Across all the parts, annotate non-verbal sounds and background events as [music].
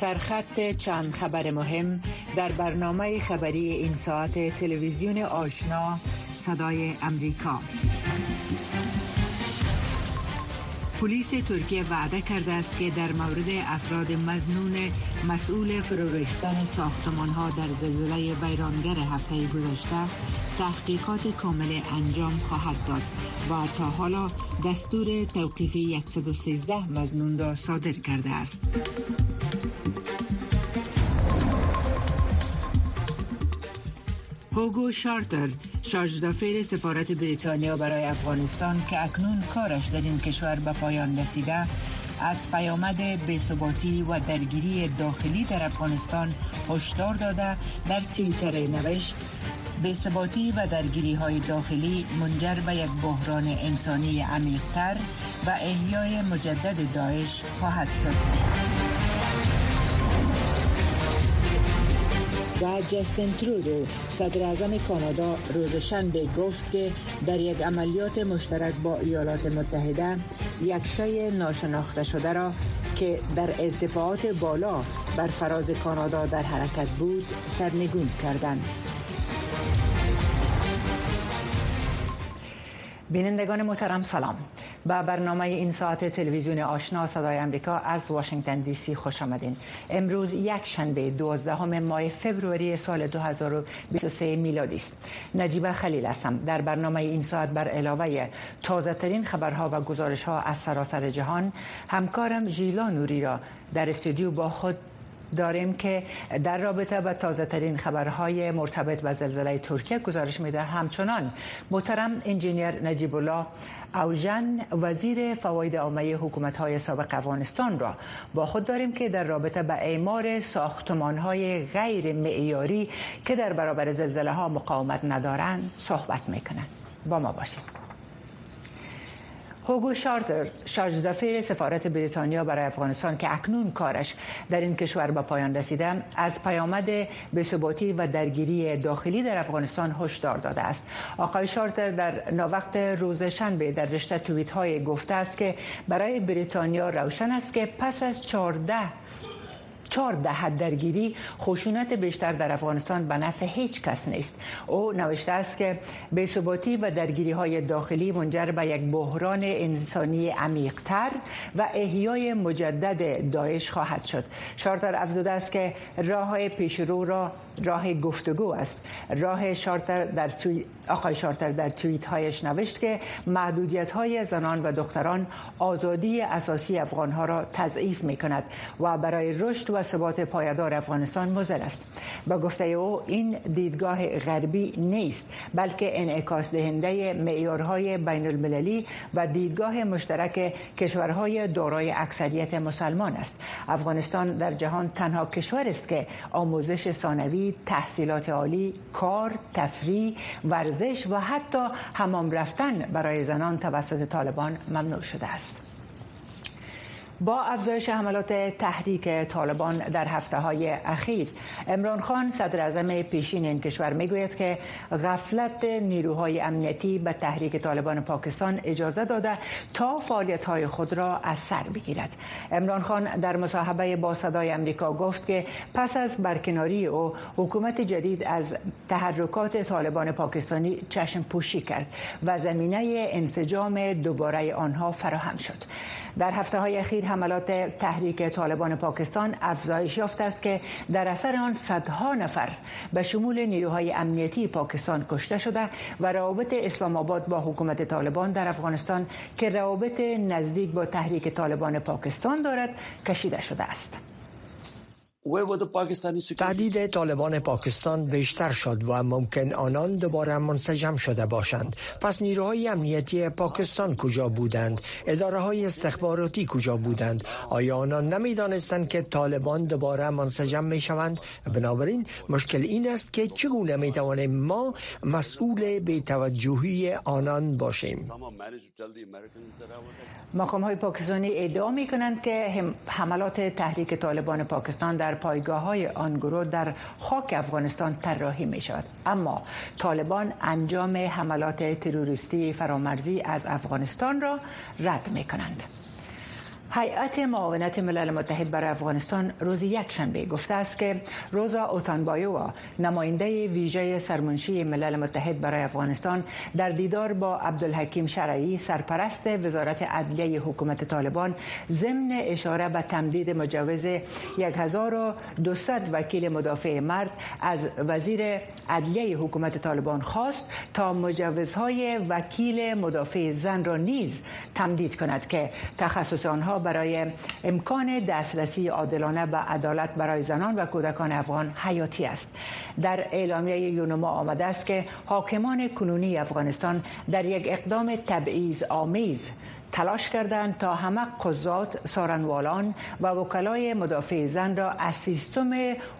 سرخط چند خبر مهم در برنامه خبری این ساعت تلویزیون آشنا صدای امریکا پلیس ترکیه وعده کرده است که در مورد افراد مزنون مسئول فرو ریختن ساختمان ها در زلزله ویرانگر هفته گذشته تحقیقات کامل انجام خواهد داد و تا حالا دستور توقیف 113 مزنون را صادر کرده است. هوگو شارتر شارژدافیر سفارت بریتانیا برای افغانستان که اکنون کارش در این کشور به پایان رسیده از پیامد بی‌ثباتی و درگیری داخلی در افغانستان هشدار داده در توییتر نوشت بی‌ثباتی و درگیری های داخلی منجر به یک بحران انسانی عمیقتر و احیای مجدد داعش خواهد شد. و جستین ترودو صدر اعظم کانادا روز شنبه گفت که در یک عملیات مشترک با ایالات متحده یک شی ناشناخته شده را که در ارتفاعات بالا بر فراز کانادا در حرکت بود سرنگون کردند. بینندگان محترم سلام. به برنامه این ساعت تلویزیون آشنا صدای امریکا از واشنگتن دی سی خوش آمدین. امروز یک شنبه 12 ماه فوریه سال 2023 میلادی است. نجیب خلیل هستم. در برنامه این ساعت بر علاوه تازه ترین خبرها و گزارش ها از سراسر جهان همکارم ژیلا نوری را در استودیو با خود داریم که در رابطه با تازه ترین خبرهای مرتبط با زلزله ترکیه گزارش میده همچنان محترم انجینیر نجیب الله اوژن وزیر فواید عامه حکومت های سابق افغانستان را با خود داریم که در رابطه به اعمار ساختمان های غیر معیاری که در برابر زلزله ها مقاومت ندارند صحبت می‌کنند. با ما باشید. هوگو شارتر شارژدافیر سفارت بریتانیا برای افغانستان که اکنون کارش در این کشور به پایان رسیده از پیامد ثباتی و درگیری داخلی در افغانستان هشدار داده است. آقای شارتر در ناوقت روز شنبه در رشته توییت های گفته است که برای بریتانیا روشن است که پس از 14 چهار دهد درگیری خشونت بیشتر در افغانستان به نفع هیچ کس نیست. او نوشته است که بی‌ثباتی و درگیری های داخلی منجر به یک بحران انسانی عمیقتر و احیای مجدد داعش خواهد شد. شارتر افزوده است که راه پیشرو را راه گفتگو است. راه شارتر در توی... آقای شارتر در توییت هایش نوشت که محدودیت های زنان و دختران آزادی اساسی افغان ها را تضعیف می کند و برای رشد و ثبات پایدار افغانستان مزر است. با گفته او این دیدگاه غربی نیست بلکه انعکاس دهنده معیارهای بین المللی و دیدگاه مشترک کشورهای دارای اکثریت مسلمان است. افغانستان در جهان تنها کشور است که آموزش ثانوی تحصیلات عالی کار تفریح ورزش و حتی حمام رفتن برای زنان توسط طالبان ممنوع شده است. با افزایش حملات تحریک طالبان در هفته های اخیر. امران خان صدر اعظم پیشین این کشور می‌گوید که غفلت نیروهای امنیتی به تحریک طالبان پاکستان اجازه داده تا فعالیت های خود را از سر بگیرد. امران خان در مصاحبه با صدای امریکا گفت که پس از برکناری او حکومت جدید از تحرکات طالبان پاکستانی چشم پوشی کرد و زمینه انسجام دوباره آنها فراهم شد. در هفته های اخیر حملات تحریک طالبان پاکستان افزایش یافته است که در اثر آن صدها نفر به شمول نیروهای امنیتی پاکستان کشته شده و روابط اسلام آباد با حکومت طالبان در افغانستان که روابط نزدیک با تحریک طالبان پاکستان دارد کشیده شده است. تهدید طالبان پاکستان بیشتر شد و ممکن آنان دوباره منسجم شده باشند. پس نیروهای امنیتی پاکستان کجا بودند؟ اداره های استخباراتی کجا بودند؟ آیا آنان نمی‌دانستند که طالبان دوباره منسجم می شوند بنابراین مشکل این است که چگونه می توانیم ما مسئول به توجهی آنان باشیم؟ مقام های پاکستانی ادعا می کنند که حملات تحریک طالبان پاکستان در پایگاه های آن گروه در خاک افغانستان طراحی می شود اما طالبان انجام حملات تروریستی فرامرزی از افغانستان را رد می کنند هیئت معاونت ملل متحد برای افغانستان روز یک شنبه گفته است که روزا اوتانبایووا نماینده ویژه سرمنشی ملل متحد برای افغانستان در دیدار با عبدالحکیم شرعی سرپرست وزارت عدلیه حکومت طالبان ضمن اشاره به تمدید مجوز 1200 وکیل مدافع مرد از وزیر عدلیه حکومت طالبان خواست تا مجوزهای وکیل مدافع زن را نیز تمدید کند که تخصص آنها برای امکان دسترسی عادلانه به عدالت برای زنان و کودکان افغان حیاتی است. در اعلامیه یونما آمده است که حاکمان کنونی افغانستان در یک اقدام تبعیض آمیز تلاش کردند تا همه قضات، سارنوالان و وکلای مدافع زن را از سیستم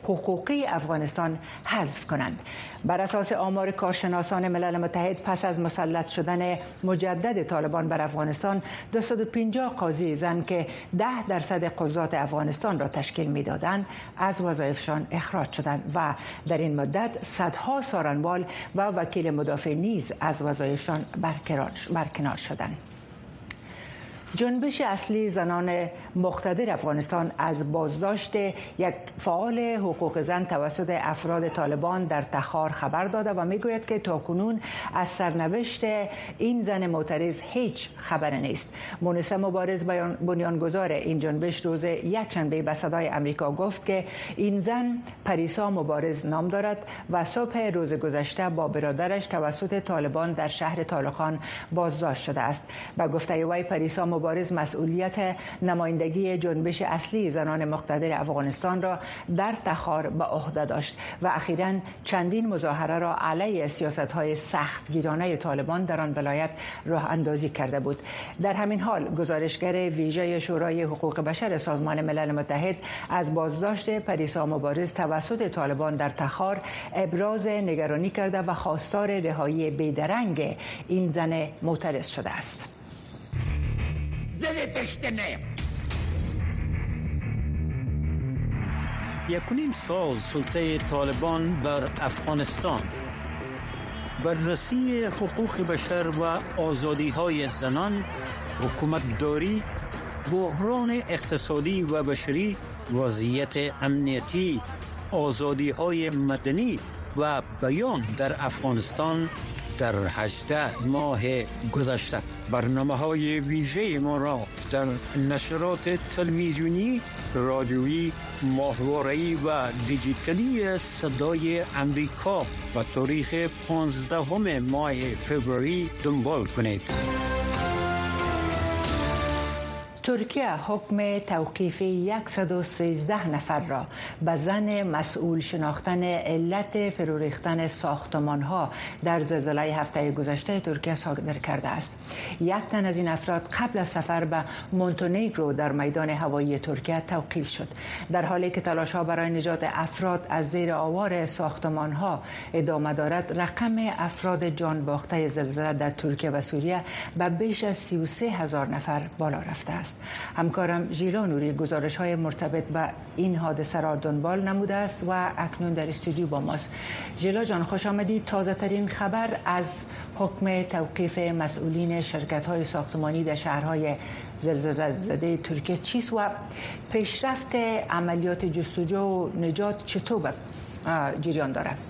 حقوقی افغانستان حذف کنند. بر اساس آمار کارشناسان ملل متحد پس از مسلط شدن مجدد طالبان بر افغانستان 250 قاضی زن که 10 درصد قضات افغانستان را تشکیل می‌دادند از وظایفشان اخراج شدند و در این مدت صدها سارنوال و وکیل مدافع نیز از وظایفشان برکنار شدند. جنبش اصلی زنان مقتدر افغانستان از بازداشت یک فعال حقوق زن توسط افراد طالبان در تخار خبر داده و می‌گوید که تاکنون از سرنوشت این زن معترض هیچ خبر نیست. مونسه مبارز بنیانگذار این جنبش روز یک به صدای امریکا گفت که این زن پریسا مبارز نام دارد و صبح روز گذشته با برادرش توسط طالبان در شهر طالقان بازداشت شده است. و گفته وی پریسا مبارز مسئولیت نمایندگی جنبش اصلی زنان مقتدر افغانستان را در تخار به عهده داشت و اخیرا چندین مظاهره را علیه سیاست های سختگیرانه طالبان در آن ولایت راه اندازی کرده بود. در همین حال گزارشگر ویژه شورای حقوق بشر سازمان ملل متحد از بازداشت پریسا مبارز توسط طالبان در تخار ابراز نگرانی کرده و خواستار رهایی بیدرنگ این زن معترض شده است. زده یکونیم سال سلطه طالبان بر افغانستان. بررسی حقوق بشر و آزادی های زنان حکومت داری بحران اقتصادی و بشری وضعیت امنیتی آزادی های مدنی و بیان در افغانستان در 18 ماه گذشته. برنامه های ویژه ما را در نشرات تلویزیونی رادیویی ماهواره‌ای و دیجیتالی صدای امریکا و تاریخ 15 ماه فوریه دنبال کنید. ترکیه حکم توقیف 113 نفر را به زن مسئول شناختن علت فرو ریختن ساختمان ها در زلزله هفته گذشته ترکیه صادر کرده است. یک تن از این افراد قبل از سفر به مونتونیگرو در میدان هوایی ترکیه توقیف شد. در حالی که تلاش ها برای نجات افراد از زیر آوار ساختمان ها ادامه دارد رقم افراد جان باخته زلزله در ترکیه و سوریه به بیش از 33 هزار نفر بالا رفته است. همکارم ژیلا نوری گزارش های مرتبط به این حادثه را دنبال نموده است و اکنون در استودیو با ماست. ژیلا جان خوش آمدید تازه ترین خبر از حکم توقیف مسئولین شرکت های ساختمانی در شهرهای زلزله ترکیه چیست و پیشرفت عملیات جستجو و نجات چطور جریان دارد؟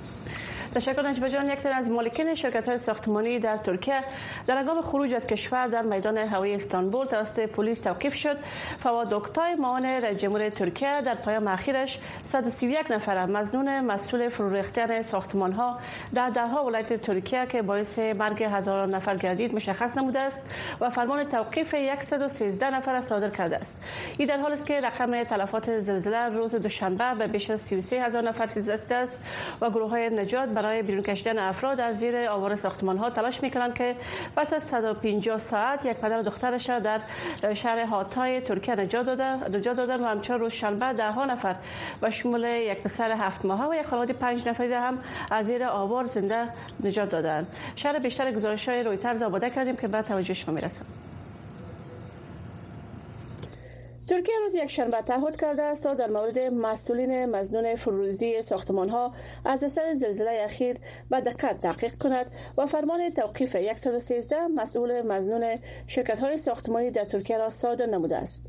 تشکر نجبه جان یک تن از مالکین شرکت های ساختمانی در ترکیه. در هنگام خروج از کشور در میدان هوایی استانبول توسط پلیس توقیف شد. فواد اکتای معاون رئیس جمهور ترکیه در پایام اخیرش 131 نفر مزنون مسئول فرو ریختن ساختمان ها در درها ولایت ترکیه که باعث مرگ هزاران نفر گردید مشخص نموده است و فرمان توقیف 113 نفر صادر کرده است. این در حالی است که رقم تلفات زلزله روز دوشنبه به بیش از 33 هزار نفر رسیده است و گروه های نجات برای بیرون کشیدن افراد از زیر آوار ساختمان ها تلاش می‌کنند که پس از 150 ساعت یک پدر دخترش در شهر هاتای ترکیه نجات دادن نجات دادن و همچنین روز شنبه ده ها نفر و شمول یک پسر هفت ماهه و یک خانواده پنج نفری هم از زیر آوار زنده نجات دادن شهر بیشتر گزارش های رویترز آماده کردیم که بعد توجه شما می‌رسه ترکیه روز یک شنبه تعهد کرده است در مورد مسئولین مزنون فروزی ساختمان ها از اثر زلزله اخیر به دقت تحقیق کند و فرمان توقیف 113 مسئول مزنون شرکت های ساختمانی در ترکیه را صادر نموده است.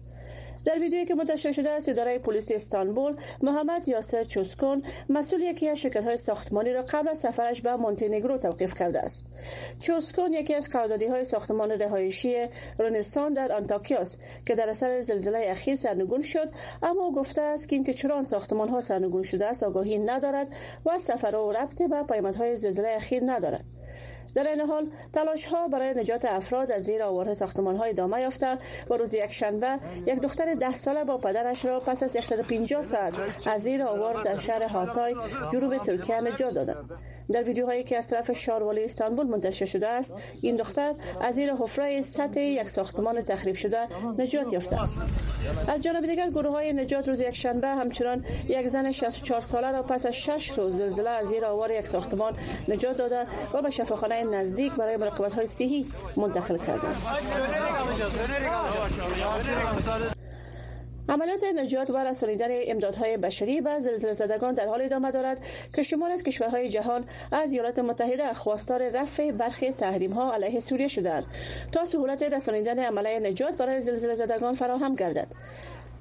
در ویدیویی که منتشر شده است اداره پلیس استانبول محمد یاسر چوسکون مسئول یکی از شرکت های ساختمانی را قبل از سفرش به مونتینگرو توقیف کرده است. چوسکون یکی از قراردادی های ساختمان رهایشی رنسان در آنتاکیاس که در اثر زلزله اخیر سرنگون شد اما گفته است که اینکه چرا ساختمان ها سرنگون شده است آگاهی ندارد و سفر و ربط به پیامدهای زلزله اخیر ندارد. در این حال تلاش ها برای نجات افراد از زیر آواره ساختمان های ادامه یافته و روز یک شنبه یک دختر ده ساله با پدرش را پس از 150 ساعت از زیر آوار در شهر هاتای جنوب ترکیه نجات دادند. در ویدیوهایی که از طرف شاروالی استانبول منتشر شده است این دختر از زیر حفره سطح یک ساختمان تخریب شده نجات یافته است. از جانب دیگر گروه های نجات روز یک شنبه همچنان یک زن 64 ساله را پس از 6 روز زلزله از زیر آوار یک ساختمان نجات داده و به شفاخانه نزدیک برای مراقبت های صحی منتقل کردند عملیات نجات و رسانیدن امدادهای بشری به زلزله زدگان در حال ادامه دارد که شمار از کشورهای جهان از ایالات متحده خواستار رفع برخی تحریم ها علیه سوریه شدند تا سهولت رسانیدن عملیات نجات برای زلزله زدگان فراهم گردد.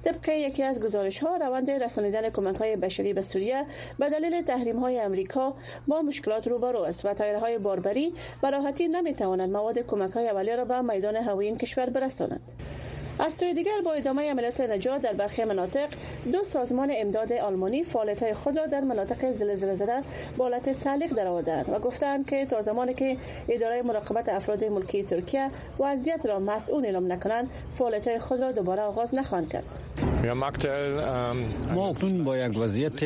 طبق یکی از گزارش ها روند رسانیدن کمک های بشری به سوریه به دلیل تحریم های امریکا با مشکلات روبرو است و تایرهای باربری به راحتی نمی توانند مواد کمک های اولیه را به میدان هوایی کشور برسانند از سوی دیگر با ادامه عملیات نجات در برخی مناطق دو سازمان امداد آلمانی فعالیت خود را در مناطق زلزله زده با حالت تعلیق درآوردند و گفتند که تا زمانی که اداره مراقبت افراد ملکی ترکیه وضعیت را مسئول اعلام نکنند فعالیت خود را دوباره آغاز نخواهند کرد. ما اکنون با یک وضعیت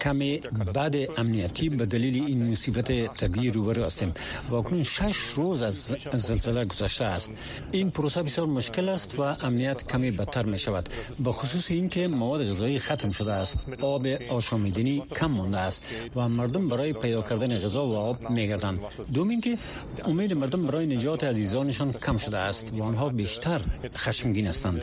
کمی بد امنیتی به دلیل این مصیبت طبیعی روبرو هستیم و اکنون شش روز از زلزله گذشته است. این پروسه بسیار مشکل است و امنیت کمی بدتر می شود به خصوص اینکه مواد غذایی ختم شده است. آب آشامیدنی کم مانده است و مردم برای پیدا کردن غذا و آب می گردند دوم اینکه امید مردم برای نجات عزیزانشان کم شده است و آنها بیشتر خشمگین هستند.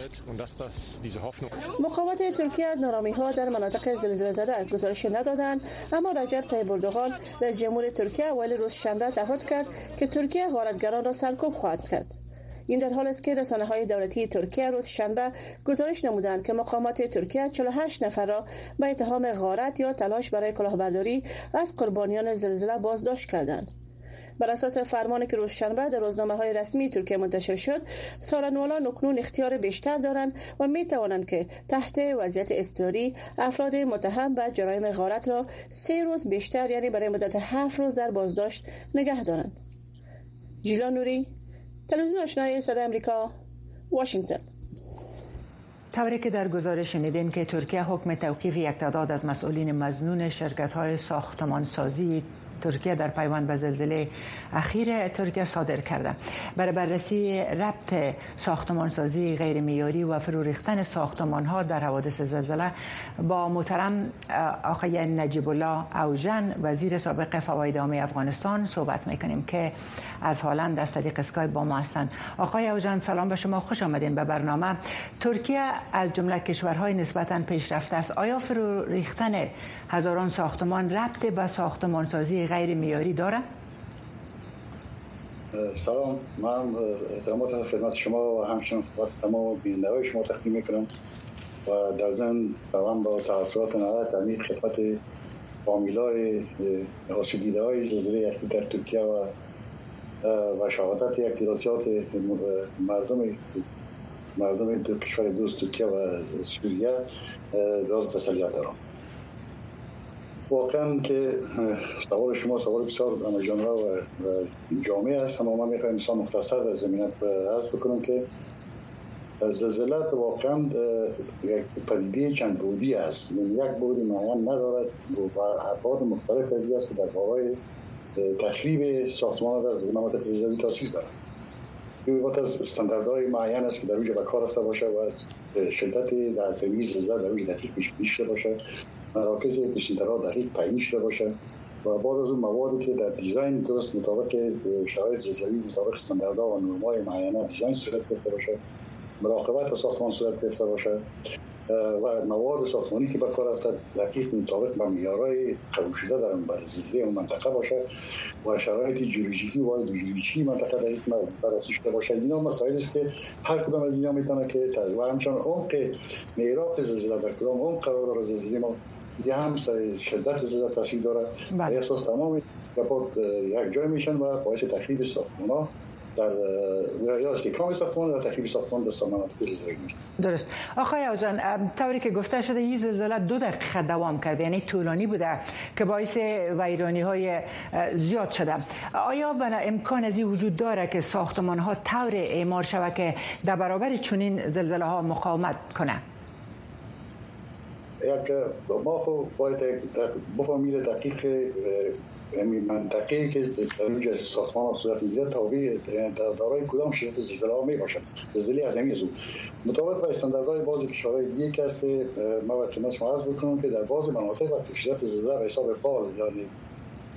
مقامات ترکیه از ها در مناطق زلزله زده گزارش ندادند اما رجب طیب اردوغان رئیس جمهور ترکیه اول روز شنبه تعهد کرد که ترکیه غارتگران را سرکوب خواهد کرد. این در حال است که رسانه های دولتی ترکیه روز شنبه گزارش نمودند که مقامات ترکیه 48 نفر را به اتهام غارت یا تلاش برای کلاهبرداری از قربانیان زلزله بازداشت کردند. بر اساس فرمانی که روز شنبه در روزنامه های رسمی ترکیه منتشر شد سارنوالا نکنون اختیار بیشتر دارند و می توانند که تحت وضعیت اضطراری افراد متهم به جرایم غارت را سه روز بیشتر یعنی برای مدت هفت روز در بازداشت نگه دارند. جیلا نوری تلویزیون آشنای صدای امریکا واشنگتن. طوری که در گزارش شنیدین که ترکیه حکم توقیف یک تعداد از مسئولین مزنون شرکت های ساختمان سازی ترکیه در پیوند به زلزله اخیر ترکیه صادر کرده. برای بررسی ربط ساختمانسازی غیر میاری و فرو ریختن ساختمان ها در حوادث زلزله با محترم آقای نجیب الله اوجن وزیر سابق فواید عامه افغانستان صحبت می‌کنیم که از هالند از طریق اسکای با ما هستند آقای اوجن سلام به شما خوش آمدین به برنامه. ترکیه از جمله کشورهای نسبتا پیشرفته است. آیا فرو ریختن هزاران ساختمان ربط به ساختمانسازی غیر میاری داره؟ سلام من احترامات خدمت شما و همچنین خدمت تمام بیننده های شما تقدیم می‌کنم و در ضمن دوام با تحصیلات نهایت تعمیر خدمت فامیلای حاصل های زلزله در ترکیه و و شهادت اقتداسیات مردم مردم دو کشور دوست ترکیه و سوریه راز تسلیت دارم واقعا که سوال شما سوال بسیار جانرا و جامعه است اما من می‌خوایم مثال مختصر در زمینت عرض بکنم که زلزله واقعا یک پدیده چند بودی است. یعنی یک بودی معین ندارد و ابعاد مختلف ازی است که در بارای تخریب ساختمان در مناطق زلزله تاثیر دارد. این از استانداردهای معین است که در اوج به کار رفته باشه و شدت لحظه‌ای زلزله در اوج دقیق پیش باشه مراکز پیشنهاد در یک تعیین شده باشه و بعد از اون موادی که در دیزاین درست مطابق شرایط زلزلی مطابق استانداردها و نرم‌های معینه دیزاین صورت گرفته باشه مراقبت و ساختمان صورت گرفته باشه و مواد ساختمانی که به کار رفته دقیق مطابق با معیارهای قبول شده در برای زلزله منطقه باشه و شرایط جیولوژیکی و جیولوژیکی منطقه دقیق بررسی شده باشه. اینا مسائل است که هر کدام از اینا می‌تونه که و همچنان عمق میراق زلزله در کدام عمق قرار داره زلزله ما یه هم شدت زلزله تاثیر داره. بله. احساس تمام یک جای میشن و باعث تخریب ساختمان در یا استحکام ساختمان و تخریب ساختمان در مناطق زلزله درست. آقای آجان طوری که گفته شده این زلزله دو دقیقه دوام کرده یعنی طولانی بوده که باعث ویرانی های زیاد شده. آیا بنا امکان از این وجود داره که ساختمان ها طور اعمار شود که در برابر چنین زلزله ها مقاومت کنه؟ یک ما خب باید بفهمید دقیق یعنی منطقه که در ساختمان صورت می‌گیره تابع دارای کدام شدت زلزله می باشد زلزله از همین زو مطابق با استانداردهای بعضی کشورهای دیگه که ما باید خدمت شما بکنم که در بعض مناطق وقتی شدت زلزله به حساب بال یعنی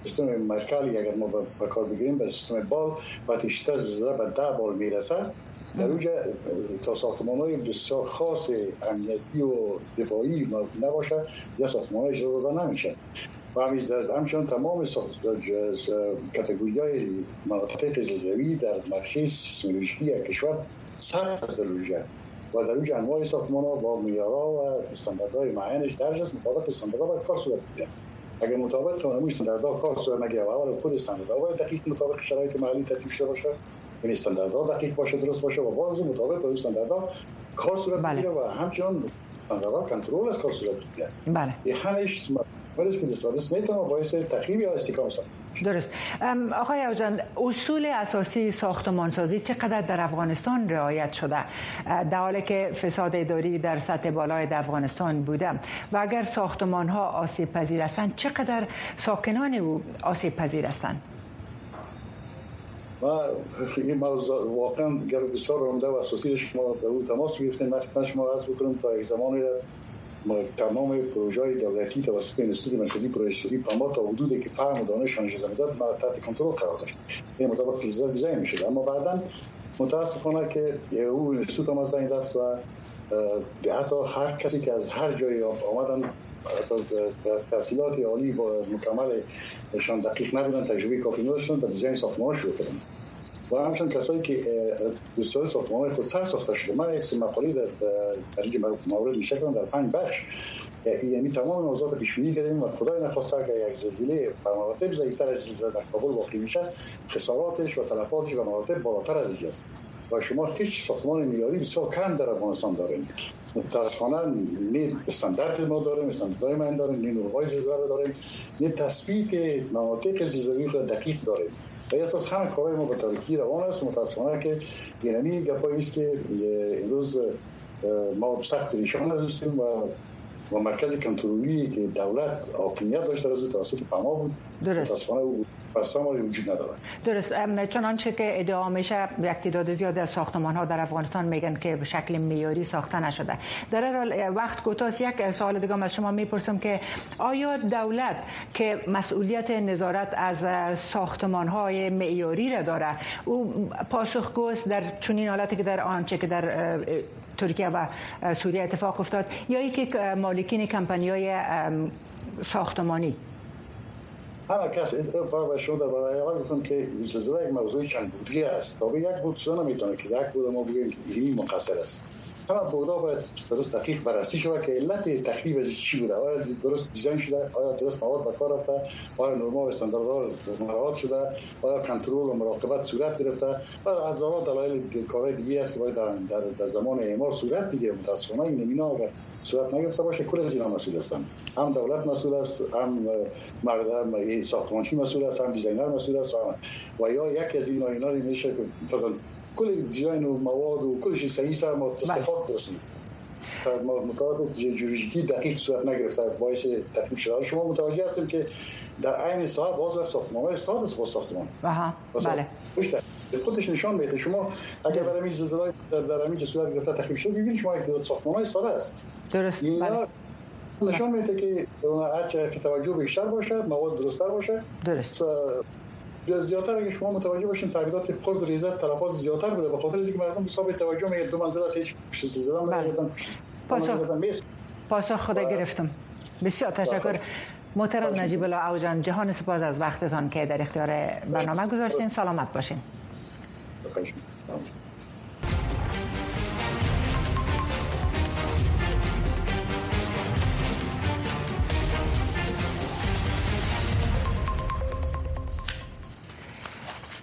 سیستم مرکلی اگر ما به کار بگیریم به سیستم بال وقتی شدت زلزله به ده بال می‌رسه در اونجا تا ساختمان های بسیار خاص امنیتی و دفاعی نباشه یا ساختمان های اجازه نمیشه. و همچنان تمام کتگوری های مناطق زلزله‌ای در نقشه سیسمولوژیکی کشور سر از زلزله و در اونجا انواع ساختمان ها با میارا و استانداردهای معینش درج است مطابق استانداردها باید کار صورت بگیرن اگر مطابق اون استانداردها کار صورت نگیره و اول خود استانداردها باید دقیق مطابق شرایط محلی ترتیب شده باشه. این استانداردها دقیق باشه درست باشه و باز مطابق با استانداردها کار صورت بله. بگیره و همچنان استانداردها کنترل از کار صورت بگیره بله. همش ولی که دسترس نمی‌تونه باعث تخریب یا استحکام درست. آقای اوجان اصول اساسی ساختمان سازی چقدر در افغانستان رعایت شده؟ در حالی که فساد اداری در سطح بالای در افغانستان بوده و اگر ساختمان ها آسیب پذیر هستند چقدر ساکنان او آسیب پذیر هستند؟ ما این موضوع واقعا گرد بسیار رونده و اساسی شما به او تماس گرفتیم. من شما از بکنم تا یک زمانی تمام پروژه های دولتی توسط انستیتوت مرکزی پروژه پاما تا حدودی که فهم و دانش آنش داد ما تحت کنترل قرار داشت. این مطابق فیزیک دیزاین می‌شد. اما بعدا متاسفانه که او انستیتوت آمد بین رفت و حتی هر کسی که از هر جایی آمدن تحصیلات عالی با مکملشان دقیق نبودن تجربه کافی نداشتن در دیزاین ساختمان شروع کردن و همچنان کسایی که بسیار ساختمان خود سر ساخته شده من یک مقاله در این مورد میشه در پنج بخش یعنی تمام موضوعات پیش بینی کردیم و خدای نخواسته که یک زلزله به مراتب ضعیفتر از زلزله در کابل واقع میشه خساراتش و تلفاتش به مراتب بالاتر از اینجاست و شما هیچ ساختمان معیاری بسیار کم در افغانستان داریم. متاسفانه نه استاندارد ما داریم استانداردهای من داریم نه نورهای زلزله داریم نه تثبیت مناطق زلزله خود دقیق داریم. و اساس همه کارهای ما به تاریکی روان است. متاسفانه که یعنی گپایی است که امروز ما سخت پریشان هستیم و و مرکز کنترلی که دولت حاکمیت داشته از توسط پما بود. درست. متاسفانه وجود نداره درست چنانچه که ادعا میشه یک تعداد زیاد از ساختمان ها در افغانستان میگن که به شکل معیاری ساخته نشده. در هر وقت کوتاه یک سوال دیگه از شما می‌پرسم که آیا دولت که مسئولیت نظارت از ساختمان های معیاری را داره او پاسخگوست در چنین حالتی که در آنچه که در ترکیه و سوریه اتفاق افتاد یا ای که مالکین کمپانی های ساختمانی؟ همه کس برای شما برای اول گفتم که زلزله یک موضوع چند بودی است. تا به یک بود سو نمی‌تونه که یک بود ما بگیم این مقصر است. همه بودا باید درست دقیق بررسی شود که علت تخریب از چی بوده. آیا درست دیزاین شده؟ آیا درست مواد به کار رفته؟ آیا نرما و استانداردها مراعات شده؟ آیا کنترل و مراقبت صورت گرفته؟ و هزارات دلایل کارهای دیگه است که باید در, در, در زمان اعمار صورت بگیره متاسفانه این اینا اگر صورت نگرفته باشه کل از اینا مسئول هستن. هم دولت مسئول است هم مردم ساختمانچی مسئول است هم دیزاینر مسئول است و یا یک از اینا اینا میشه مثلا کل دیزاین و مواد و کلش صحیح سر ما تصفیقات درستیم مطابق جیولوژیکی دقیق صورت نگرفته باعث تکمیل شده شما متوجه هستیم که در عین ساعت باز و ساختمان های ساعت است با ساختمان. بله. خودش نشان میده شما اگر برای همین زلزله در همین صورت گرفته تخریب شد ببینید شما یک ساختمان های ساده است. درست بله. نشان میده که هر که توجه بیشتر باشه مواد درستتر باشه. درست. زیاتر اگه شما متوجه باشین تغییرات خود ریزت تلفات زیاتر بوده به خاطر اینکه مردم حساب توجه می دو منزل هیچ پشت بله. پاسخ. خدا گرفتم. بسیار تشکر. محترم نجیب الله اوجان جهان سپاس از وقتتان که در اختیار برنامه گذاشتین. سلامت باشین.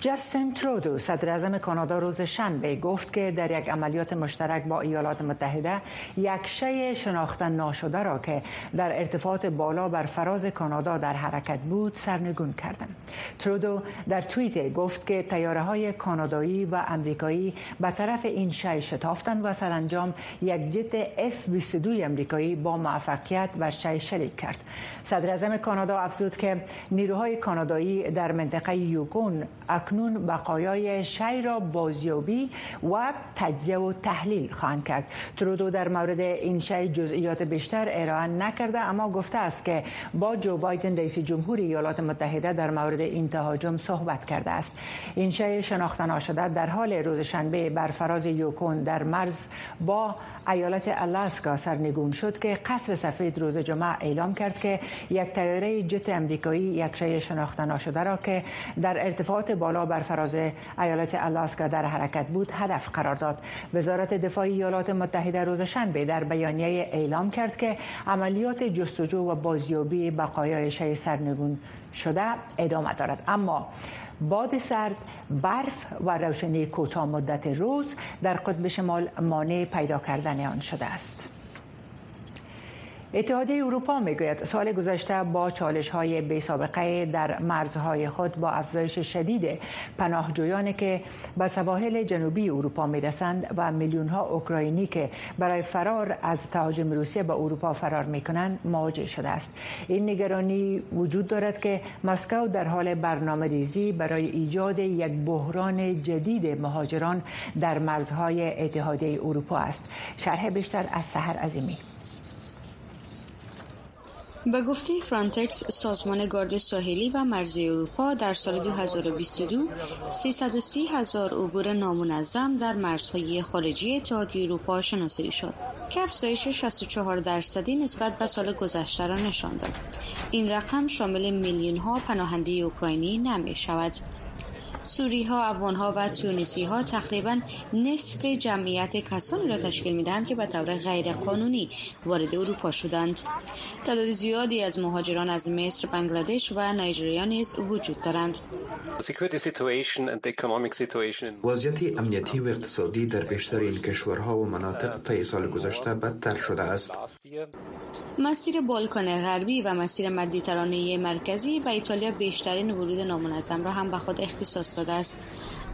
جاستین ترودو صدر اعظم کانادا روز شنبه گفت که در یک عملیات مشترک با ایالات متحده یک شی شناخته ناشده را که در ارتفاعات بالا بر فراز کانادا در حرکت بود سرنگون کردند. ترودو در توییت گفت که تیاره های کانادایی و امریکایی به طرف این شی شتافتند و سرانجام یک جت F-22 امریکایی با موفقیت و شی شلیک کرد. صدر اعظم کانادا افزود که نیروهای کانادایی در منطقه یوکون اکنون بقایای شی را بازیابی و تجزیه و تحلیل خواهند کرد. ترودو در مورد این شی جزئیات بیشتر ارائه نکرده اما گفته است که با جو بایدن رئیس جمهور ایالات متحده در مورد این تهاجم صحبت کرده است. این شی شناخته ناشده در حال روز شنبه بر فراز یوکون در مرز با ایالت الاسکا سرنگون شد که قصر سفید روز جمعه اعلام کرد که یک تیاره جت امریکایی یک شی شناخته ناشده را که در ارتفاعات بالا بر فراز ایالت الاسکا در حرکت بود هدف قرار داد. وزارت دفاع ایالات متحده روز شنبه در بیانیه اعلام کرد که عملیات جستجو و بازیابی بقایای شی سرنگون شده ادامه دارد. اما باد سرد برف و روشنی کوتاه مدت روز در قطب شمال مانع پیدا کردن آن شده است. اتحادیه اروپا می‌گوید سال گذشته با چالش های بی سابقه در مرزهای خود با افزایش شدید پناهجویانی که به سواحل جنوبی اروپا می‌رسند و میلیون ها اوکراینی که برای فرار از تهاجم روسیه به اروپا فرار می‌کنند مواجه شده است. این نگرانی وجود دارد که مسکو در حال برنامه ریزی برای ایجاد یک بحران جدید مهاجران در مرزهای اتحادیه اروپا است. شرح بیشتر از سحر عظیمی به گفته فرانتکس سازمان گارد ساحلی و مرزی اروپا در سال 2022 330 هزار عبور نامنظم در مرزهای خارجی اتحادیه اروپا شناسایی شد. که افزایش 64 درصدی نسبت به سال گذشته را نشان داد. این رقم شامل میلیون ها پناهنده اوکراینی نمی شود. سوری ها، افغان ها و تونسی ها تقریبا نصف جمعیت کسانی را تشکیل می دهند که به طور غیر قانونی وارد اروپا شدند. تعداد زیادی از مهاجران از مصر، بنگلادش و نایجریا نیز وجود دارند. وضعیت امنیتی و اقتصادی در بیشتر این کشورها و مناطق طی سال گذشته بدتر شده است. مسیر بالکان غربی و مسیر مدیترانه مرکزی به ایتالیا بیشترین ورود نامنظم را هم به خود اختصاص داده است.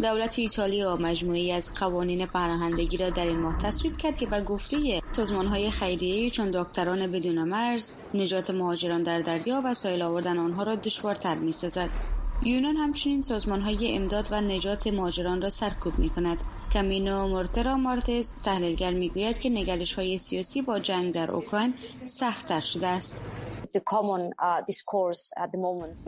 دولت ایتالیا مجموعی از قوانین پناهندگی را در این ماه تصویب کرد که به گفته سازمانهای خیریه چون دکتران بدون مرز، نجات مهاجران در دریا و سایل آوردن آنها را دشوارتر می‌سازد. یونان همچنین سازمان های امداد و نجات مهاجران را سرکوب می کند. کامینو مورترا مارتز تحلیلگر می گوید که نگلش های سیاسی با جنگ در اوکراین سختتر شده است.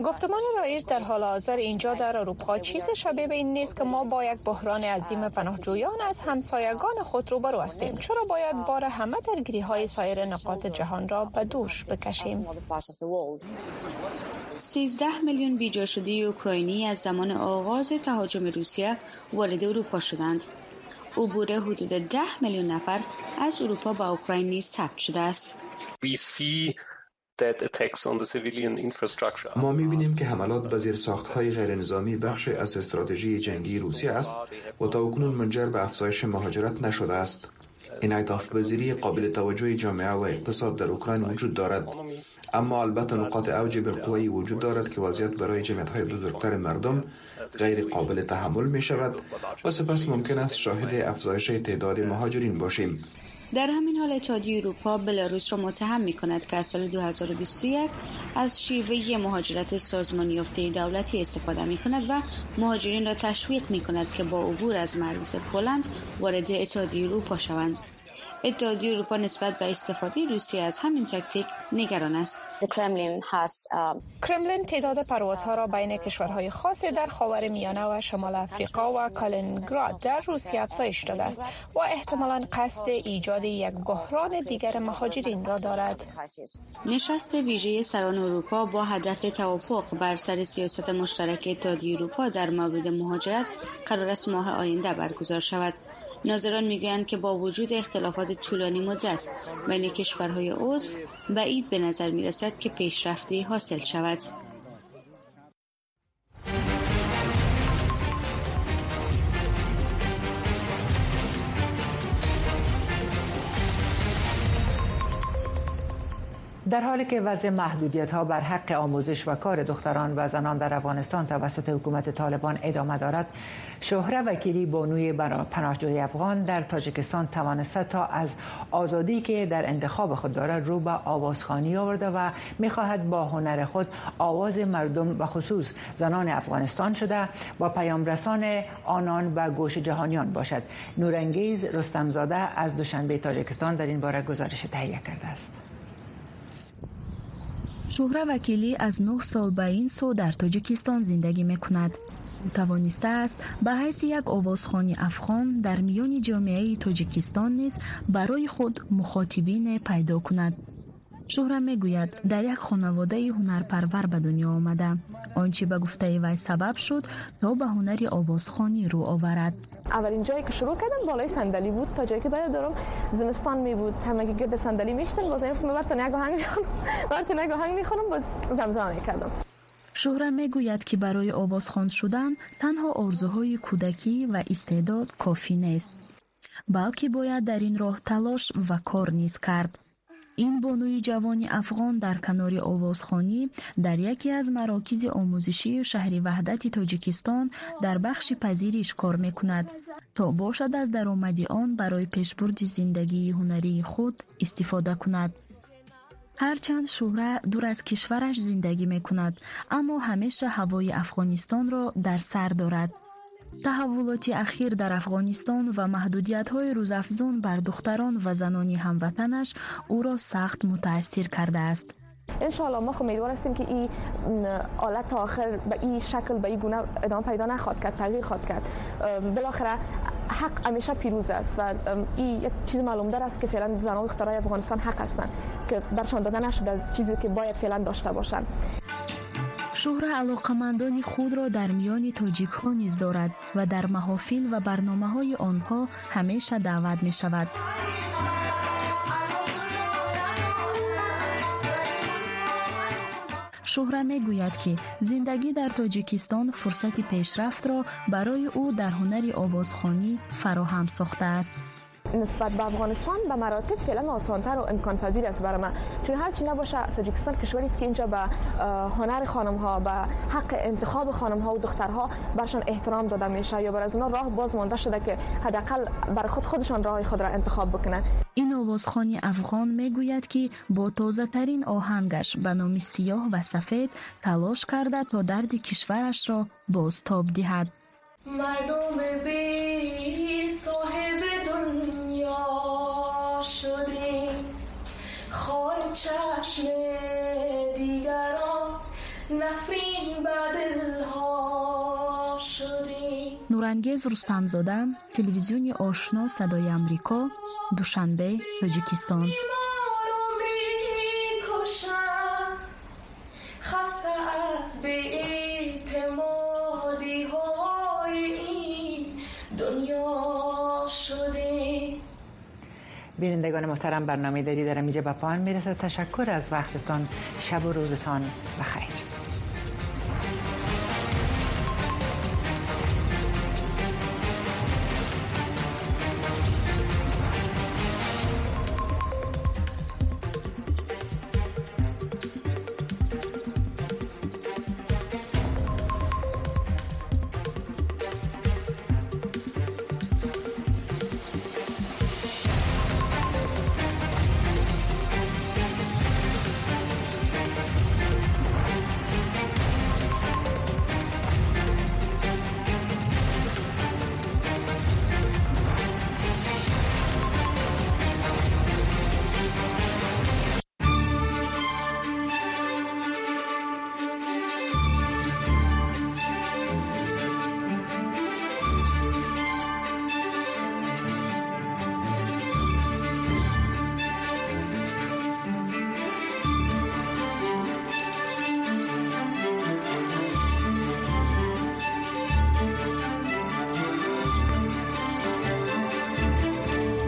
گفتمان رایج در حال حاضر اینجا در اروپا چیز شبیه به این نیست که ما با یک بحران عظیم پناهجویان از همسایگان خود روبرو هستیم چرا باید بار همه درگیری های سایر نقاط جهان را به دوش بکشیم 13 میلیون بیجا شده اوکراینی از زمان آغاز تهاجم روسیه وارد اروپا شدند. عبور حدود 10 میلیون نفر از اروپا به اوکراین نیز ثبت شده است. ما می‌بینیم که حملات به غیر نظامی بخش از استراتژی جنگی روسیه است و تا اکنون منجر به افزایش مهاجرت نشده است. این اعتاف پذیری قابل توجه جامعه و اقتصاد در اوکراین وجود دارد. اما البته نقاط اوج بالقوه وجود دارد که وضعیت برای جمعیت های بزرگتر مردم غیر قابل تحمل می شود و سپس ممکن است شاهد افزایش تعداد مهاجرین باشیم. در همین حال اتحادیه اروپا بلاروس را متهم می کند که از سال 2021 از شیوه مهاجرت سازمان یافته دولتی استفاده می کند و مهاجرین را تشویق می کند که با عبور از مرز پولند وارد اتحادیه اروپا شوند. اتحادیه اروپا نسبت به استفاده روسیه از همین تکتیک نگران است. کرملین تعداد پروازها را بین کشورهای خاصی در خاور میانه و شمال افریقا و کالینگراد در روسیه افزایش داده است و احتمالا قصد ایجاد یک بحران دیگر مهاجرین را دارد. نشست ویژه سران اروپا با هدف توافق بر سر سیاست مشترک اتحادیه اروپا در مورد مهاجرت قرار است ماه آینده برگزار شود. ناظران می‌گویند که با وجود اختلافات طولانی مدت بین کشورهای عضو بعید به نظر می رسد که پیشرفتی حاصل شود. در حالی که وضع محدودیت ها بر حق آموزش و کار دختران و زنان در افغانستان توسط حکومت طالبان ادامه دارد شهره وکیلی بانوی پناهجوی افغان در تاجیکستان توانسته تا از آزادی که در انتخاب خود دارد رو به آوازخانی آورده و می‌خواهد با هنر خود آواز مردم و خصوص زنان افغانستان شده و پیامرسان آنان و گوش جهانیان باشد. نورانگیز رستمزاده از دوشنبه تاجیکستان در این باره گزارش تهیه کرده است. шӯҳра вакилӣ аз нӯҳ сол ба ин сӯ дар тоҷикистон зиндагӣ мекунад. Ӯ тавонистааст ба ҳайси як овозхони афғон дар миёни ҷомеаи тоҷикистон низ барои худ мухотибине пайдо кунад шӯҳра мегӯяд дар як хонаводаи ҳунарпарвар ба дунё омада. Он чӣ ба гуфтаи вай сабаб шуд то ба ҳунари овозхонӣ рӯ оварад. Аввалин ҷое ки шурӯъ кардам болои сандалӣ буд то ҷое ки ба ёд дорам зимистон мебуд. Ҳамаги гирди сандалӣ мешитан боз бартон як оҳанг мехонам. [laughs] Бартон як оҳанг мехонам боз замзама мекардам. Шӯҳра мегӯяд ки барои овозхон шудан танҳо орзуҳои кӯдакӣ ва истеъдод кофӣ нест балки бояд дар ин роҳ талош ва кор низ кард. این بانوی جوانی افغان در کنار آوازخانی در یکی از مراکز آموزشی شهر وحدت تاجیکستان در بخش پذیرش کار می کند تا باشد از درآمد آن برای پیشبرد زندگی هنری خود استفاده کند. هرچند شهره دور از کشورش زندگی می کند اما همیشه هوای افغانستان را در سر دارد. تحولات اخیر در افغانستان و محدودیت های روزافزون بر دختران و زنان هموطنش او را سخت متاثر کرده است. انشاءالله ما خب امیدوار هستیم که این آلت آخر به این شکل به این گونه ادامه پیدا نخواد کرد تغییر خواد کرد بالاخره حق همیشه پیروز است و این یک چیز معلوم دار است که فعلا زنان دخترای افغانستان حق هستند که درشان داده نشده از چیزی که باید فعلا داشته باشند شهره علاقمندان خود را در میان تاجیک ها نیز دارد و در محافل و برنامه های آنها همیشه دعوت می شود. شهره می گوید که زندگی در تاجیکستان فرصت پیشرفت را برای نسبت به افغانستان به مراتب فعلا آسانتر و امکان پذیر است برای من چون هرچی نباشه تاجیکستان کشوری است که اینجا به هنر خانم ها به حق انتخاب خانم ها و دخترها برشان احترام داده میشه یا بر از راه باز مانده شده که حداقل برای خود خودشان راه خود را انتخاب بکنن. این آوازخانی افغان می‌گوید که با تازه ترین آهنگش به نام سیاه و سفید تلاش کرده تا درد کشورش را باز تاب دهد. مردم بی نورانگیز رستمزاده تلویزیون آشنا صدای امریکا دوشنبه تاجیکستان بینندگان محترم برنامه داری در اینجا به پایان می‌رسه تشکر از وقتتان. شب و روزتان بخیر.